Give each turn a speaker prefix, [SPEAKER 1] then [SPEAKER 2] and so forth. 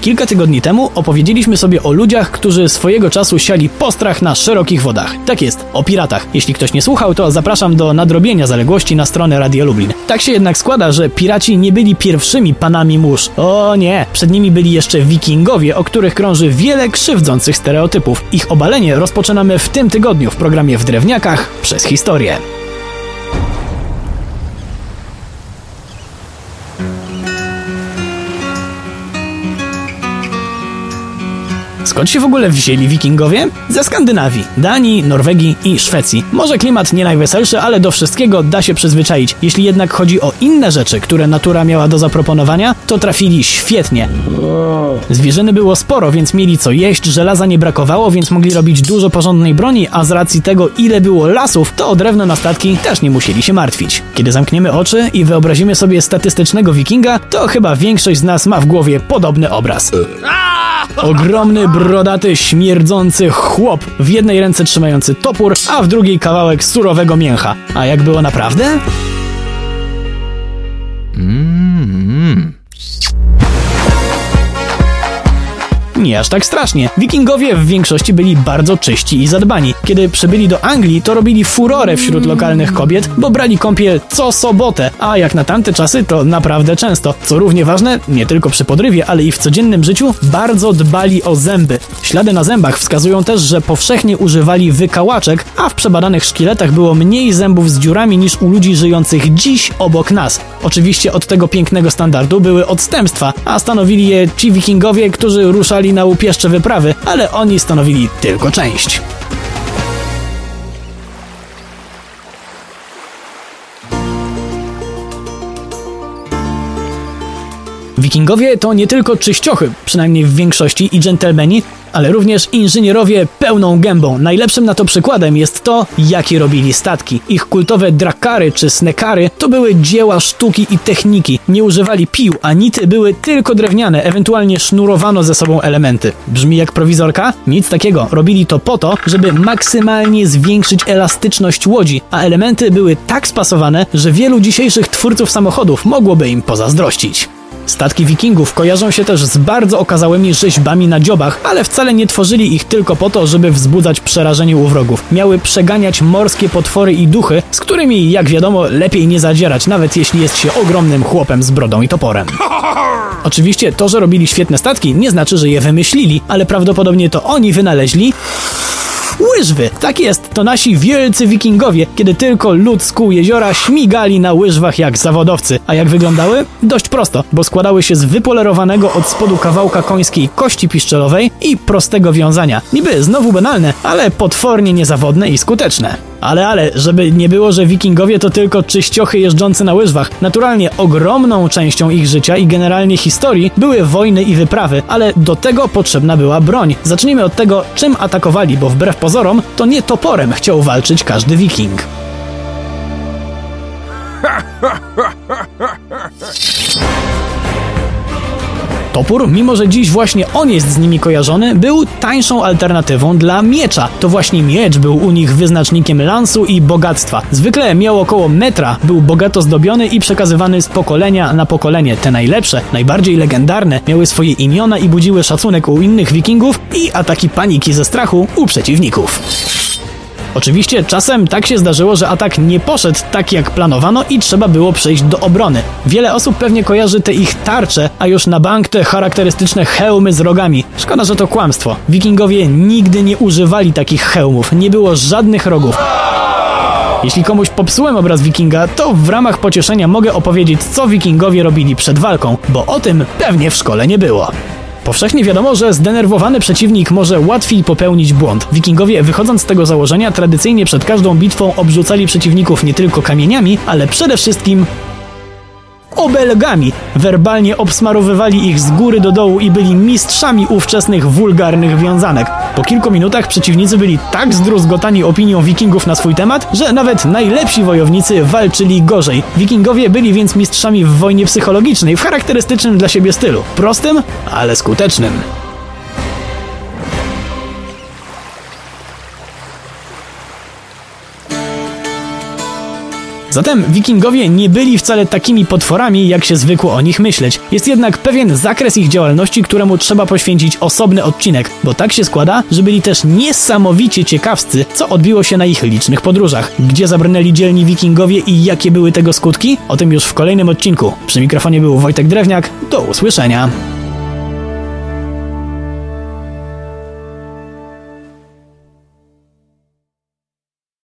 [SPEAKER 1] Kilka tygodni temu opowiedzieliśmy sobie o ludziach, którzy swojego czasu siali postrach na szerokich wodach. Tak jest, o piratach. Jeśli ktoś nie słuchał, to zapraszam do nadrobienia zaległości na stronę Radio Lublin. Tak się jednak składa, że piraci nie byli pierwszymi panami mórz. O nie, przed nimi byli jeszcze wikingowie, o których krąży wiele krzywdzących stereotypów. Ich obalenie rozpoczynamy w tym tygodniu w programie W Drewniakach przez historię. Skąd się w ogóle wzięli wikingowie? Ze Skandynawii, Danii, Norwegii i Szwecji. Może klimat nie najweselszy, ale do wszystkiego da się przyzwyczaić. Jeśli jednak chodzi o inne rzeczy, które natura miała do zaproponowania, to trafili świetnie. Zwierzyny było sporo, więc mieli co jeść, żelaza nie brakowało, więc mogli robić dużo porządnej broni, a z racji tego, ile było lasów, to o drewno na statki też nie musieli się martwić. Kiedy zamkniemy oczy i wyobrazimy sobie statystycznego wikinga, to chyba większość z nas ma w głowie podobny obraz. Ogromny, brodaty, śmierdzący chłop, w jednej ręce trzymający topór, a w drugiej kawałek surowego mięcha. A jak było naprawdę? Nie aż tak strasznie. Wikingowie w większości byli bardzo czyści i zadbani. Kiedy przybyli do Anglii, to robili furorę wśród lokalnych kobiet, bo brali kąpiel co sobotę, a jak na tamte czasy to naprawdę często. Co równie ważne, nie tylko przy podrywie, ale i w codziennym życiu, bardzo dbali o zęby. Ślady na zębach wskazują też, że powszechnie używali wykałaczek, a w przebadanych szkieletach było mniej zębów z dziurami niż u ludzi żyjących dziś obok nas. Oczywiście od tego pięknego standardu były odstępstwa, a stanowili je ci wikingowie, którzy ruszali na łupieszcze wyprawy, ale oni stanowili tylko część. Wikingowie to nie tylko czyściochy, przynajmniej w większości i dżentelmeni, ale również inżynierowie pełną gębą. Najlepszym na to przykładem jest to, jakie robili statki. Ich kultowe drakary czy snekary to były dzieła sztuki i techniki. Nie używali pił, a nity były tylko drewniane, ewentualnie sznurowano ze sobą elementy. Brzmi jak prowizorka? Nic takiego. Robili to po to, żeby maksymalnie zwiększyć elastyczność łodzi, a elementy były tak spasowane, że wielu dzisiejszych twórców samochodów mogłoby im pozazdrościć. Statki wikingów kojarzą się też z bardzo okazałymi rzeźbami na dziobach, ale wcale nie tworzyli ich tylko po to, żeby wzbudzać przerażenie u wrogów. Miały przeganiać morskie potwory i duchy, z którymi, jak wiadomo, lepiej nie zadzierać, nawet jeśli jest się ogromnym chłopem z brodą i toporem. Oczywiście to, że robili świetne statki, nie znaczy, że je wymyślili, ale prawdopodobnie to oni wynaleźli łyżwy. Tak jest, to nasi wielcy wikingowie, kiedy tylko lud z kół jeziora śmigali na łyżwach jak zawodowcy. A jak wyglądały? Dość prosto, bo składały się z wypolerowanego od spodu kawałka końskiej kości piszczelowej i prostego wiązania. Niby znowu banalne, ale potwornie niezawodne i skuteczne. Ale, ale, żeby nie było, że wikingowie to tylko czyściochy jeżdżące na łyżwach. Naturalnie ogromną częścią ich życia i generalnie historii były wojny i wyprawy, ale do tego potrzebna była broń. Zacznijmy od tego, czym atakowali, bo wbrew pozorom, to nie toporem chciał walczyć każdy wiking. Topór, mimo że dziś właśnie on jest z nimi kojarzony, był tańszą alternatywą dla miecza. To właśnie miecz był u nich wyznacznikiem lansu i bogactwa. Zwykle miał około metra, był bogato zdobiony i przekazywany z pokolenia na pokolenie. Te najlepsze, najbardziej legendarne, miały swoje imiona i budziły szacunek u innych wikingów i ataki paniki ze strachu u przeciwników. Oczywiście czasem tak się zdarzyło, że atak nie poszedł tak jak planowano i trzeba było przejść do obrony. Wiele osób pewnie kojarzy te ich tarcze, a już na bank te charakterystyczne hełmy z rogami. Szkoda, że to kłamstwo. Wikingowie nigdy nie używali takich hełmów, nie było żadnych rogów. Jeśli komuś popsułem obraz wikinga, to w ramach pocieszenia mogę opowiedzieć, co wikingowie robili przed walką, bo o tym pewnie w szkole nie było. Powszechnie wiadomo, że zdenerwowany przeciwnik może łatwiej popełnić błąd. Wikingowie, wychodząc z tego założenia, tradycyjnie przed każdą bitwą obrzucali przeciwników nie tylko kamieniami, ale przede wszystkim obelgami. Werbalnie obsmarowywali ich z góry do dołu i byli mistrzami ówczesnych wulgarnych wiązanek. Po kilku minutach przeciwnicy byli tak zdruzgotani opinią wikingów na swój temat, że nawet najlepsi wojownicy walczyli gorzej. Wikingowie byli więc mistrzami w wojnie psychologicznej w charakterystycznym dla siebie stylu. Prostym, ale skutecznym. Zatem wikingowie nie byli wcale takimi potworami, jak się zwykło o nich myśleć. Jest jednak pewien zakres ich działalności, któremu trzeba poświęcić osobny odcinek, bo tak się składa, że byli też niesamowicie ciekawscy, co odbiło się na ich licznych podróżach. Gdzie zabrnęli dzielni wikingowie i jakie były tego skutki? O tym już w kolejnym odcinku. Przy mikrofonie był Wojtek Drewniak. Do usłyszenia.